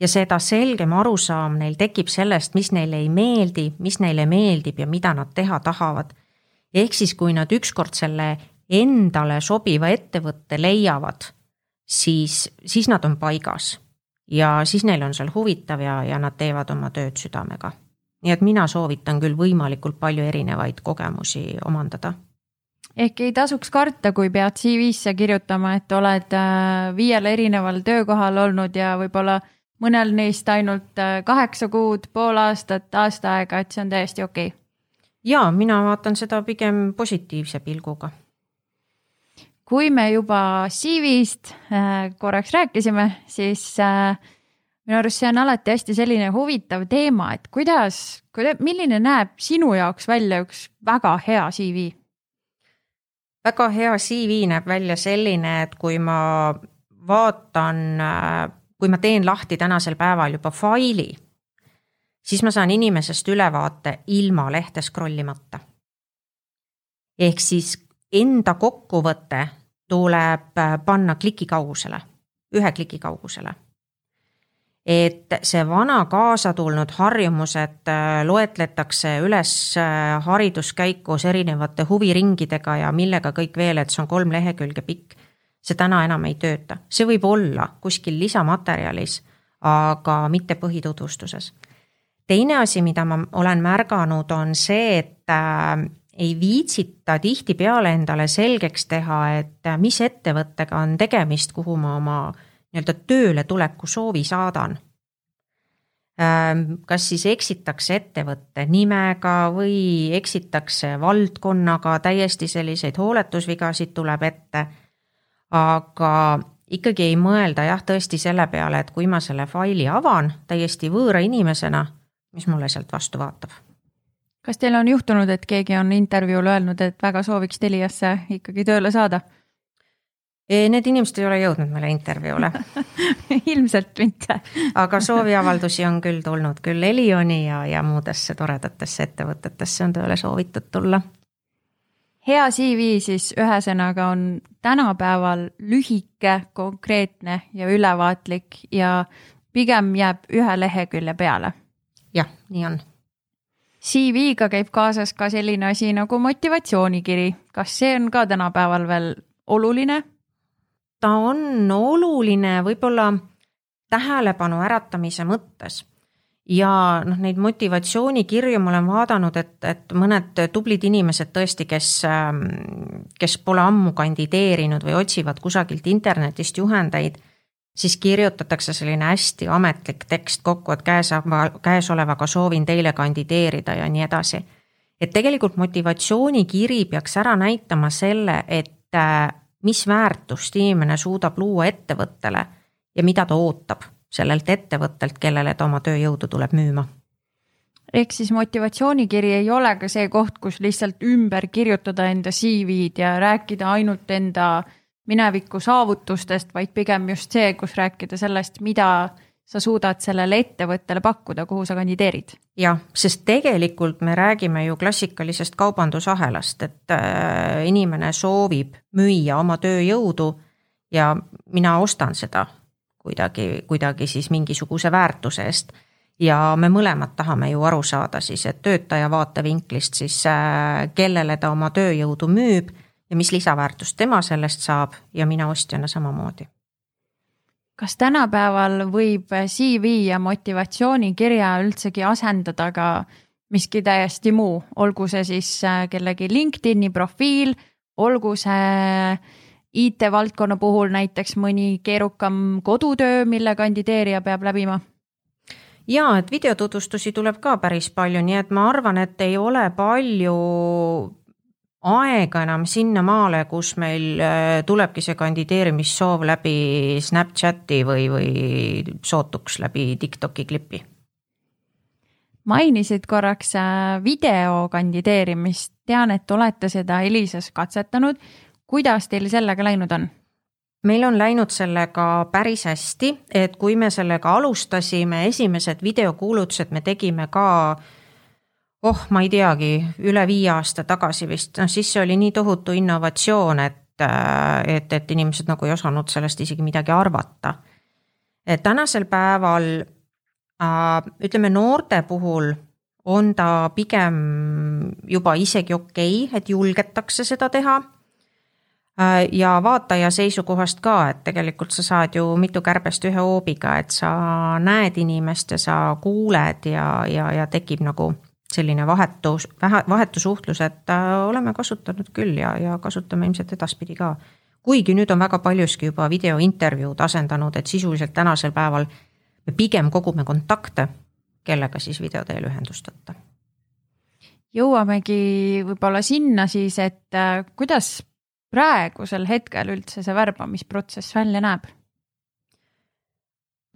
ja seda selgem arusaam neil tekib sellest, mis neile ei meeldi, mis neile meeldib ja mida nad teha tahavad ehk siis, kui nad ükskord selle endale sobiva ettevõtte leiavad, siis, siis nad on paigas. ja siis neil on seal huvitav ja, ja nad teevad oma tööd südamega. nii et mina soovitan küll võimalikult palju erinevaid kogemusi omandada ehk ei tasuks karta, kui pead CV-sse kirjutama, et oled äh, viiel erineval töökohal olnud ja võib-olla mõnel neist ainult äh, kaheksa kuud, pool aastat, aasta aega, et see on täiesti okei okay ja mina vaatan seda pigem positiivse pilguga. kui me juba CV-st äh, korraks rääkisime, siis äh, minu arust see on alati hästi selline huvitav teema, et kuidas, kuidas, milline näeb sinu jaoks välja üks väga hea CV? väga hea CV näeb välja selline, et kui ma vaatan, äh, kui ma teen lahti tänasel päeval juba faili siis ma saan inimesest ülevaate ilma lehte scroll imata. ehk siis enda kokkuvõte tuleb panna kliki kaugusele, ühe kliki kaugusele et see vana kaasa tulnud harjumused äh, loetletakse üles äh, hariduskäikus erinevate huviringidega ja millega kõik veel, et see on kolm lehekülge pikk. see täna enam ei tööta, see võib olla kuskil lisamaterjalis, aga mitte põhitutvustuses. Teine asi, mida ma olen märganud, on see, et äh, ei viitsita tihtipeale endale selgeks teha, et mis ettevõttega on tegemist, kuhu ma oma nii-öelda tööle tuleku soovi saadan. Ähm, kas siis eksitakse ettevõtte nimega või eksitakse valdkonnaga, täiesti selliseid hooletusvigasid tuleb ette. aga ikkagi ei mõelda jah, tõesti selle peale, et kui ma selle faili avan täiesti võõra inimesena, mis mulle sealt vastu vaatab kas teil on juhtunud, et keegi on intervjuul öelnud, et väga sooviks Teliasse ikkagi tööle saada? Need inimesed ei ole jõudnud meile intervjuule ilmselt mitte aga sooviavaldusi on küll tulnud küll Elioni ja, ja muudesse toredatesse ettevõtetesse on tööle soovitud tulla. hea CV siis ühesõnaga on tänapäeval lühike, konkreetne ja ülevaatlik ja pigem jääb ühe lehekülje peale. Jah, nii on. CV-ga käib kaasas ka selline asi nagu motivatsioonikiri, kas see on ka tänapäeval veel oluline? Ta on oluline võib-olla tähelepanu äratamise mõttes. Ja noh, neid motivatsioonikirju ma olen vaadanud, et, et mõned tublid inimesed tõesti, kes, ähm, kes pole ammu kandideerinud või otsivad kusagilt internetist juhendeid, siis kirjutatakse selline hästi ametlik tekst kokku, et käes, käesolevaga soovin teile kandideerida ja nii edasi. et tegelikult motivatsioonikiri peaks ära näitama selle, et äh, mis väärtust inimene suudab luua ettevõttele ja mida ta ootab sellelt ettevõttelt, kellele ta oma tööjõudu tuleb müüma. ehk siis motivatsioonikiri ei ole ka see koht, kus lihtsalt ümber kirjutada enda CV-d ja rääkida ainult enda mineviku saavutustest, vaid pigem just see, kus rääkida sellest, mida sa suudad sellele ettevõttele pakkuda, kuhu sa kandideerid. jah, sest tegelikult me räägime ju klassikalisest kaubandusahelast, et äh, inimene soovib müüa oma tööjõudu ja mina ostan seda kuidagi, kuidagi siis mingisuguse väärtuse eest. ja me mõlemad tahame ju aru saada siis, et töötaja vaatevinklist siis, äh, kellele ta oma tööjõudu müüb ja mis lisaväärtust tema sellest saab ja mina ostjana samamoodi kas tänapäeval võib CV ja motivatsioonikirja üldsegi asendada ka miski täiesti muu, olgu see siis äh, kellegi LinkedIn'i profiil, olgu see IT-valdkonna puhul näiteks mõni keerukam kodutöö, mille kandideerija peab läbima? ja et videotutvustusi tuleb ka päris palju, nii et ma arvan, et ei ole palju aega enam sinnamaale, kus meil äh, tulebki see kandideerimissoov läbi Snapchati või, või sootuks läbi Tiktoki klipi. mainisid korraks äh, video kandideerimist, tean, et olete seda Elisas katsetanud. kuidas teil sellega läinud on? meil on läinud sellega päris hästi, et kui me sellega alustasime, esimesed videokuulutused me tegime ka äh, oh, ma ei teagi, üle viie aasta tagasi vist, noh siis see oli nii tohutu innovatsioon, et, äh, et, et inimesed nagu ei osanud sellest isegi midagi arvata. tänasel päeval äh, ütleme noorte puhul on ta pigem juba isegi okei okay,, et julgetakse seda teha äh, ja vaataja seisukohast ka, et tegelikult sa saad ju mitu kärbest ühe hoobiga, et sa näed inimest ja sa kuuled ja, ja, ja tekib nagu selline vahetu, vahetu suhtlus, et äh, oleme kasutanud küll ja, ja kasutame ilmselt edaspidi ka. kuigi nüüd on väga paljuski juba videointervjuud asendanud, et sisuliselt tänasel päeval me pigem kogume kontakte, kellega siis video teel ühendust võtta. jõuamegi võib-olla sinna siis, et äh, kuidas praegusel hetkel üldse see värbamisprotsess välja näeb?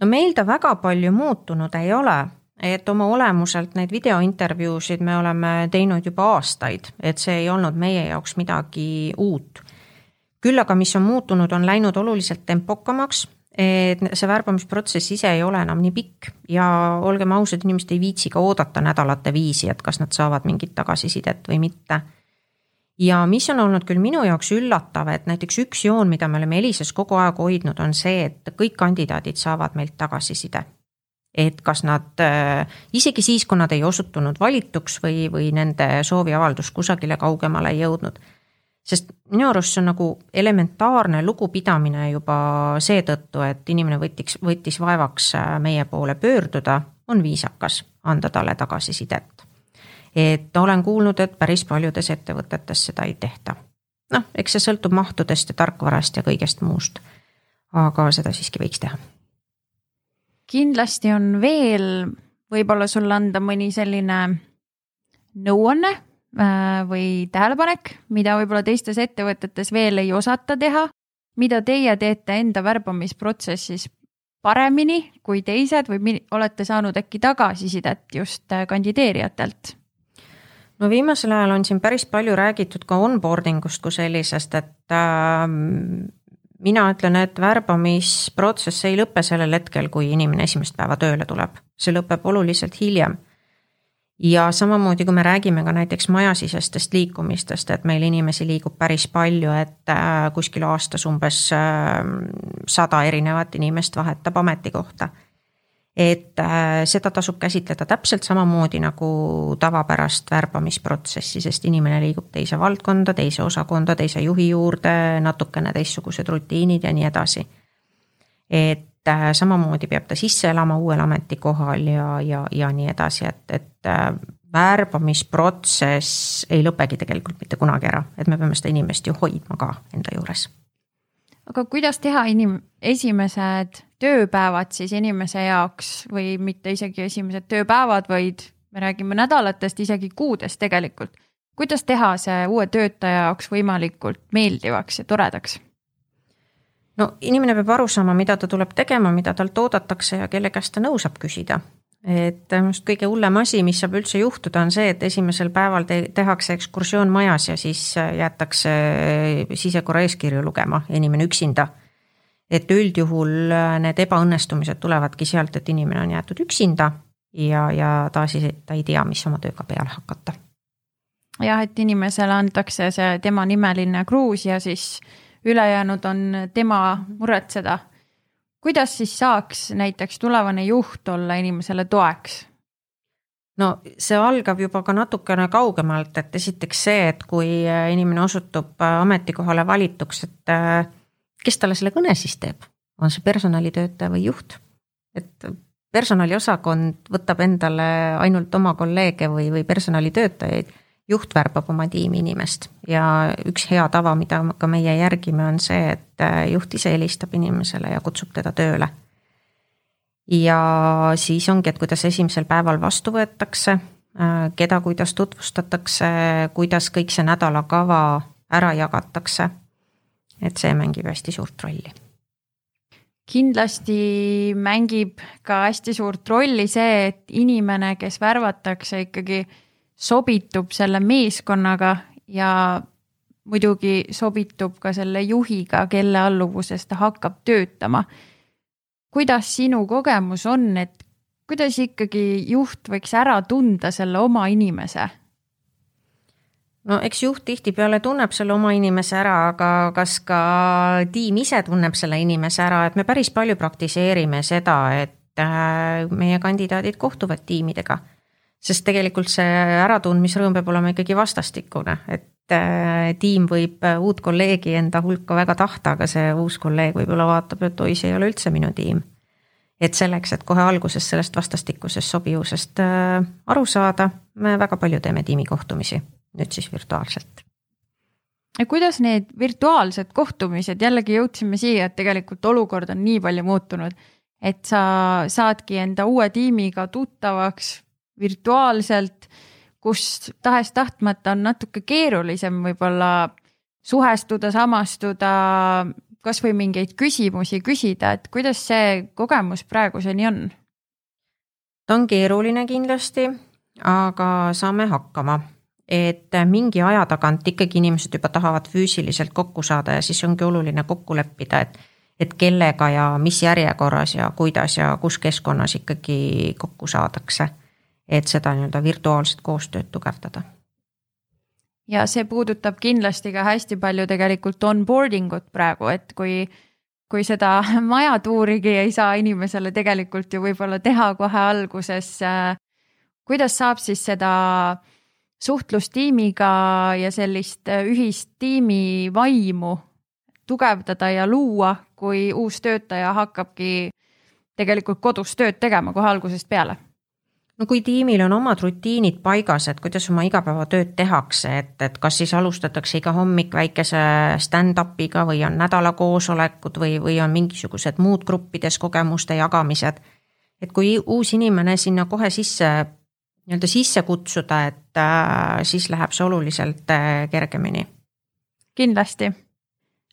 no meil ta väga palju muutunud ei ole et oma olemuselt neid videointervjuusid me oleme teinud juba aastaid, et see ei olnud meie jaoks midagi uut. küll aga, mis on muutunud, on läinud oluliselt tempokamaks, et see värbamisprotsess ise ei ole enam nii pikk ja olgem ausad, inimesed ei viitsi ka oodata nädalate viisi, et kas nad saavad mingit tagasisidet või mitte. ja mis on olnud küll minu jaoks üllatav, et näiteks üks joon, mida me oleme Elises kogu aeg hoidnud, on see, et kõik kandidaadid saavad meilt tagasiside. Et kas nad äh, isegi siis, kui nad ei osutunud valituks või, või nende sooviavaldus kusagile kaugemale ei jõudnud. sest minu arust see on nagu elementaarne lugupidamine juba seetõttu, et inimene võtiks, võttis vaevaks äh, meie poole pöörduda, on viisakas anda talle tagasisidet et olen kuulnud, et päris paljudes ettevõtetes seda ei tehta. noh, eks see sõltub mahtudest ja tarkvarast ja kõigest muust. aga seda siiski võiks teha. Kindlasti on veel võib-olla sulle anda mõni selline nõuanne äh, või tähelepanek, mida võib-olla teistes ettevõtetes veel ei osata teha, mida teie teete enda värbamisprotsessis paremini kui teised või olete saanud äkki tagasisidet just äh, kandideerijatelt? no viimasel ajal on siin päris palju räägitud ka onboarding ust kui sellisest, et äh, mina ütlen, et värbamisprotsess ei lõpe sellel hetkel, kui inimene esimest päeva tööle tuleb, see lõpeb oluliselt hiljem. ja samamoodi, kui me räägime ka näiteks majasisestest liikumistest, et meil inimesi liigub päris palju, et äh, kuskil aastas umbes äh, sada erinevat inimest vahetab ametikohta et äh, seda tasub käsitleda täpselt samamoodi nagu tavapärast värbamisprotsessi, sest inimene liigub teise valdkonda, teise osakonda, teise juhi juurde, natukene teistsugused rutiinid ja nii edasi. et äh, samamoodi peab ta sisse elama uuel ametikohal ja, ja, ja nii edasi, et, et äh, värbamisprotsess ei lõpegi tegelikult mitte kunagi ära, et me peame seda inimest ju hoidma ka enda juures aga kuidas teha inim-, esimesed tööpäevad siis inimese jaoks või mitte isegi esimesed tööpäevad, vaid me räägime nädalatest, isegi kuudest tegelikult. kuidas teha see uue töötaja jaoks võimalikult meeldivaks ja toredaks? no inimene peab aru saama, mida ta tuleb tegema, mida talt oodatakse ja kelle käest ta nõu saab küsida et minu arust kõige hullem asi, mis saab üldse juhtuda, on see, et esimesel päeval te tehakse ekskursioon majas ja siis äh, jäetakse äh, sisekorra eeskirju lugema, inimene üksinda. et üldjuhul äh, need ebaõnnestumised tulevadki sealt, et inimene on jäetud üksinda ja, ja ta siis, ta ei tea, mis oma tööga peale hakata. jah, et inimesele antakse see tema nimeline kruus ja siis ülejäänud on tema muretseda kuidas siis saaks näiteks tulevane juht olla inimesele toeks? no see algab juba ka natukene kaugemalt, et esiteks see, et kui äh, inimene osutub äh, ametikohale valituks, et äh, kes talle selle kõne siis teeb, on see personalitöötaja või juht? et personaliosakond võtab endale ainult oma kolleege või, või personalitöötajaid juht värbab oma tiimi inimest ja üks hea tava, mida ka meie järgime, on see, et äh, juht ise helistab inimesele ja kutsub teda tööle. ja siis ongi, et kuidas esimesel päeval vastu võetakse, äh, keda, kuidas tutvustatakse, kuidas kõik see nädalakava ära jagatakse. et see mängib hästi suurt rolli kindlasti mängib ka hästi suurt rolli see, et inimene, kes värvatakse ikkagi sobitub selle meeskonnaga ja muidugi sobitub ka selle juhiga, kelle alluvuses ta hakkab töötama. kuidas sinu kogemus on, et kuidas ikkagi juht võiks ära tunda selle oma inimese? no eks juht tihtipeale tunneb selle oma inimese ära, aga kas ka tiim ise tunneb selle inimese ära, et me päris palju praktiseerime seda, et äh, meie kandidaadid kohtuvad tiimidega sest tegelikult see äratundmisrõõm peab olema ikkagi vastastikune, et äh, tiim võib äh, uut kolleegi enda hulka väga tahta, aga see uus kolleeg võib-olla vaatab, et oi, see ei ole üldse minu tiim. et selleks, et kohe alguses sellest vastastikusest sobivusest äh, aru saada, me väga palju teeme tiimikohtumisi, nüüd siis virtuaalselt ja kuidas need virtuaalsed kohtumised, jällegi jõudsime siia, et tegelikult olukord on nii palju muutunud, et sa saadki enda uue tiimiga tuttavaks virtuaalselt, kus tahes-tahtmata on natuke keerulisem võib-olla suhestuda, samastuda, kasvõi mingeid küsimusi küsida, et kuidas see kogemus praeguseni on? ta on keeruline kindlasti, aga saame hakkama et mingi aja tagant ikkagi inimesed juba tahavad füüsiliselt kokku saada ja siis ongi oluline kokku leppida, et et kellega ja mis järjekorras ja kuidas ja kus keskkonnas ikkagi kokku saadakse et seda nii-öelda virtuaalset koostööd tugevdada. ja see puudutab kindlasti ka hästi palju tegelikult onboarding ut praegu, et kui, kui seda majatuurigi ei saa inimesele tegelikult ju võib-olla teha kohe alguses. kuidas saab siis seda suhtlust tiimiga ja sellist ühist tiimi vaimu tugevdada ja luua, kui uus töötaja hakkabki tegelikult kodus tööd tegema kohe algusest peale no kui tiimil on omad rutiinid paigas, et kuidas oma igapäevatööd tehakse, et, et kas siis alustatakse iga hommik väikese stand-up'iga või on nädalakoosolekud või, või on mingisugused muud gruppides kogemuste jagamised. et kui uus inimene sinna kohe sisse, nii-öelda sisse kutsuda, et äh, siis läheb see oluliselt äh, kergemini. kindlasti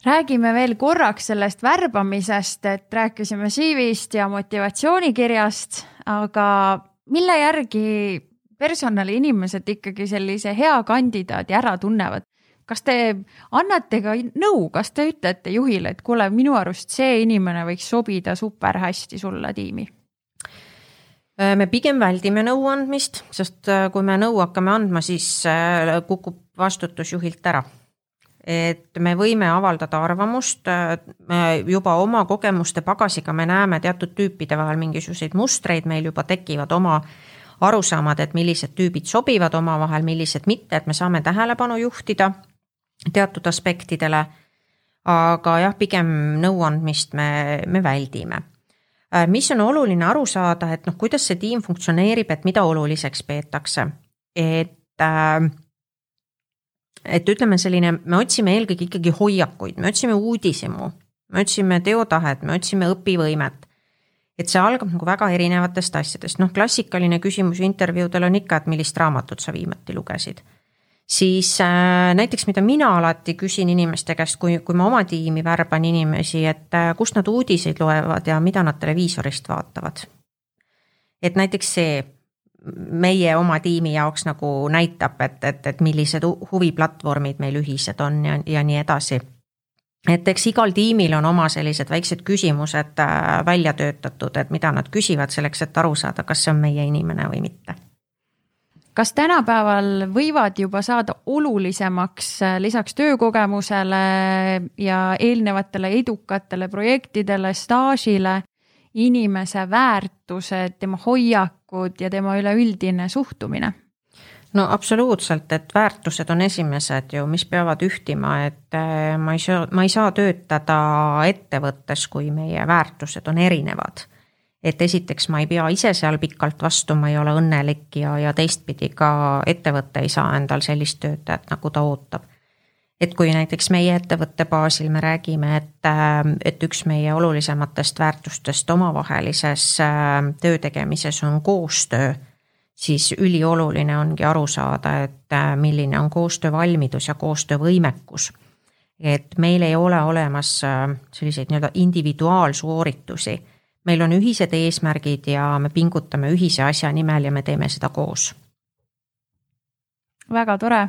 räägime veel korraks sellest värbamisest, et rääkisime CV-st ja motivatsioonikirjast, aga mille järgi personaliinimesed ikkagi sellise hea kandidaadi ära tunnevad? kas te annate ka nõu, kas te ütlete juhile, et kuule, minu arust see inimene võiks sobida super hästi sulle tiimi? Äh, me pigem väldime nõu andmist, sest äh, kui me nõu hakkame andma, siis äh, kukub vastutus juhilt ära et me võime avaldada arvamust, juba oma kogemuste pagasiga me näeme teatud tüüpide vahel mingisuguseid mustreid, meil juba tekivad oma arusaamad, et millised tüübid sobivad omavahel, millised mitte, et me saame tähelepanu juhtida teatud aspektidele. aga jah, pigem nõuandmist me, me väldime. mis on oluline aru saada, et noh, kuidas see tiim funktsioneerib, et mida oluliseks peetakse, et äh, et ütleme selline, me otsime eelkõige ikkagi hoiakuid, me otsime uudishimu, me otsime teotahet, me otsime õpivõimet. et see algab nagu väga erinevatest asjadest, noh, klassikaline küsimus intervjuudel on ikka, et millist raamatut sa viimati lugesid. siis äh, näiteks, mida mina alati küsin inimeste käest, kui, kui ma oma tiimi värban inimesi, et äh, kust nad uudiseid loevad ja mida nad televiisorist vaatavad. et näiteks see meie oma tiimi jaoks nagu näitab, et, et, et millised huviplatvormid meil ühised on ja, ja nii edasi. et eks igal tiimil on oma sellised väiksed küsimused äh, välja töötatud, et mida nad küsivad selleks, et aru saada, kas see on meie inimene või mitte kas tänapäeval võivad juba saada olulisemaks äh, lisaks töökogemusele ja eelnevatele edukatele projektidele, staažile inimese väärtused, tema hoiakud ja tema üleüldine suhtumine? no absoluutselt, et väärtused on esimesed ju, mis peavad ühtima, et äh, ma ei saa, ma ei saa töötada ettevõttes, kui meie väärtused on erinevad. et esiteks ma ei pea ise seal pikalt vastu, ma ei ole õnnelik ja, ja teistpidi ka ettevõte ei saa endal sellist töötajat, nagu ta ootab et kui näiteks meie ettevõtte baasil me räägime, et, äh, et üks meie olulisematest väärtustest omavahelises äh, töö tegemises on koostöö, siis ülioluline ongi aru saada, et äh, milline on koostöövalmidus ja koostöövõimekus. et meil ei ole olemas selliseid nii-öelda individuaalsooritusi, meil on ühised eesmärgid ja me pingutame ühise asja nimel ja me teeme seda koos. väga tore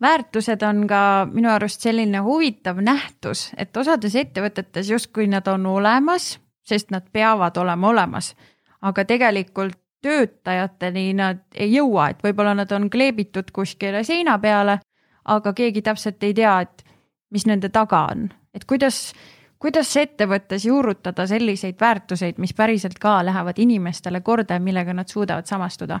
väärtused on ka minu arust selline huvitav nähtus, et osades ettevõtetes justkui nad on olemas, sest nad peavad olema olemas, aga tegelikult töötajateni nad ei jõua, et võib-olla nad on kleebitud kuskile seina peale, aga keegi täpselt ei tea, et mis nende taga on, et kuidas, kuidas ettevõttes juurutada selliseid väärtuseid, mis päriselt ka lähevad inimestele korda ja millega nad suudavad samastuda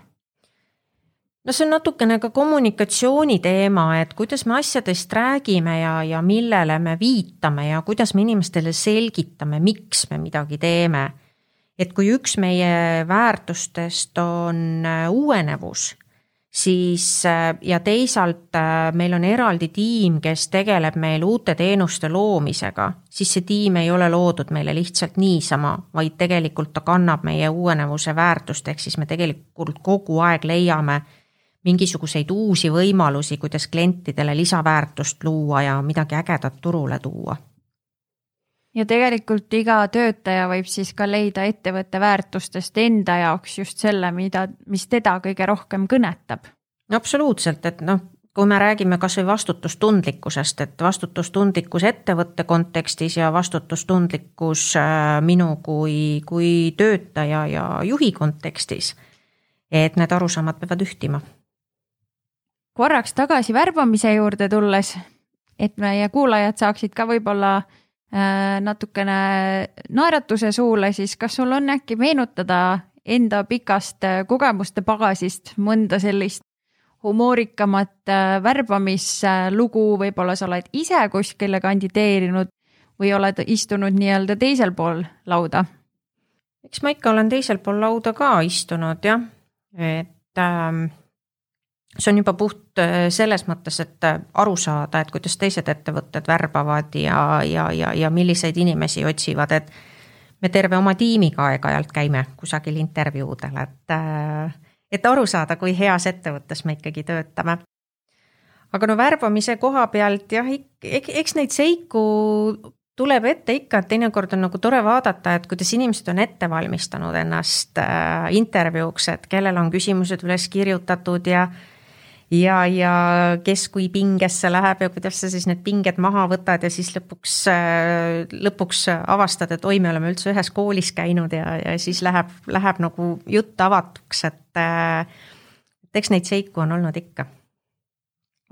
no see on natukene ka kommunikatsiooni teema, et kuidas me asjadest räägime ja, ja millele me viitame ja kuidas me inimestele selgitame, miks me midagi teeme. et kui üks meie väärtustest on äh, uuenevus, siis äh, ja teisalt äh, meil on eraldi tiim, kes tegeleb meil uute teenuste loomisega, siis see tiim ei ole loodud meile lihtsalt niisama, vaid tegelikult ta kannab meie uuenevuse väärtust, ehk siis me tegelikult kogu aeg leiame mingisuguseid uusi võimalusi, kuidas klientidele lisaväärtust luua ja midagi ägedat turule tuua. ja tegelikult iga töötaja võib siis ka leida ettevõtte väärtustest enda jaoks just selle, mida, mis teda kõige rohkem kõnetab. no absoluutselt, et noh, kui me räägime kasvõi vastutustundlikkusest, et vastutustundlikkus ettevõtte kontekstis ja vastutustundlikkus äh, minu kui, kui töötaja ja juhi kontekstis, et need arusaamad peavad ühtima korraks tagasi värbamise juurde tulles, et meie kuulajad saaksid ka võib-olla äh, natukene naeratuse suule, siis kas sul on äkki meenutada enda pikast äh, kogemuste pagasist mõnda sellist humoorikamat äh, värbamislugu, võib-olla sa oled ise kuskile kandideerinud või oled istunud nii-öelda teisel pool lauda? eks ma ikka olen teisel pool lauda ka istunud jah, et ähm, see on juba puht äh, selles mõttes, et äh, aru saada, et kuidas teised ettevõtted värbavad ja, ja, ja, ja milliseid inimesi otsivad, et me terve oma tiimiga aeg-ajalt käime kusagil intervjuudel, et äh, et aru saada, kui heas ettevõttes me ikkagi töötame. aga no värbamise koha pealt jah, eks neid seiku tuleb ette ikka, et teinekord on nagu tore vaadata, et kuidas inimesed on ette valmistanud ennast intervjuuks, et kellel on küsimused üles kirjutatud ja ja, ja kes kui pingesse läheb ja kuidas sa siis need pinged maha võtad ja siis lõpuks, äh, lõpuks avastad, et oi, me oleme üldse ühes koolis käinud ja, ja siis läheb, läheb nagu jutt avatuks, et, äh, et eks neid seiku on olnud ikka.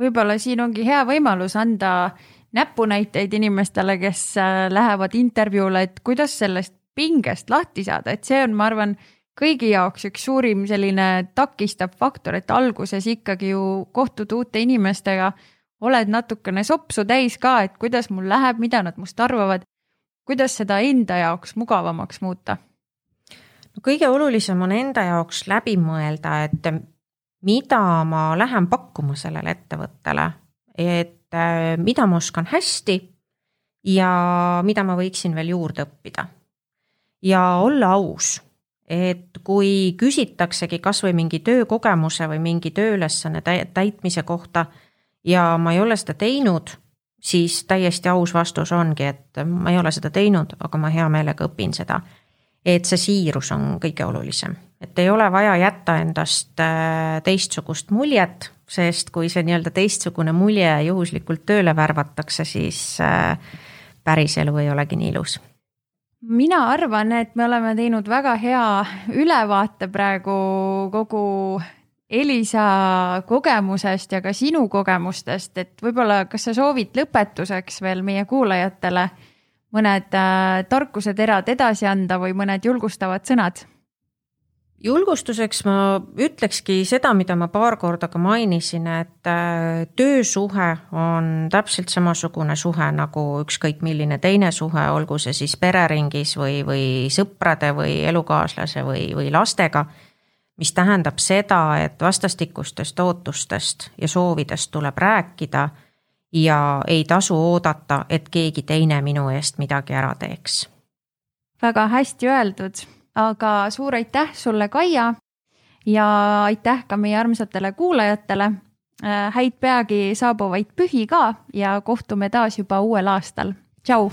võib-olla siin ongi hea võimalus anda näpunäiteid inimestele, kes äh, lähevad intervjuule, et kuidas sellest pingest lahti saada, et see on, ma arvan kõigi jaoks üks suurim selline takistav faktor, et alguses ikkagi ju kohtud uute inimestega, oled natukene sopsu täis ka, et kuidas mul läheb, mida nad must arvavad, kuidas seda enda jaoks mugavamaks muuta? no kõige olulisem on enda jaoks läbi mõelda, et mida ma lähen pakkuma sellele ettevõttele, et äh, mida ma oskan hästi ja mida ma võiksin veel juurde õppida. ja olla aus et kui küsitaksegi kasvõi mingi töökogemuse või mingi tööülesanne täitmise kohta ja ma ei ole seda teinud, siis täiesti aus vastus ongi, et ma ei ole seda teinud, aga ma hea meelega õpin seda. et see siirus on kõige olulisem, et ei ole vaja jätta endast äh, teistsugust muljet, sest kui see nii-öelda teistsugune mulje juhuslikult tööle värvatakse, siis äh, päris elu ei olegi nii ilus mina arvan, et me oleme teinud väga hea ülevaate praegu kogu Elisa kogemusest ja ka sinu kogemustest, et võib-olla, kas sa soovid lõpetuseks veel meie kuulajatele mõned äh, tarkuseterad edasi anda või mõned julgustavad sõnad? Julgustuseks ma ütlekski seda, mida ma paar korda ka mainisin, et äh, töösuhe on täpselt samasugune suhe nagu ükskõik milline teine suhe, olgu see siis pereringis või, või sõprade või elukaaslase või, või lastega. mis tähendab seda, et vastastikustest ootustest ja soovidest tuleb rääkida ja ei tasu oodata, et keegi teine minu eest midagi ära teeks. väga hästi öeldud aga suur aitäh sulle, Kaia. ja aitäh ka meie armsatele kuulajatele. Äh, häid peagi saabuvaid pühi ka ja kohtume taas juba uuel aastal. tšau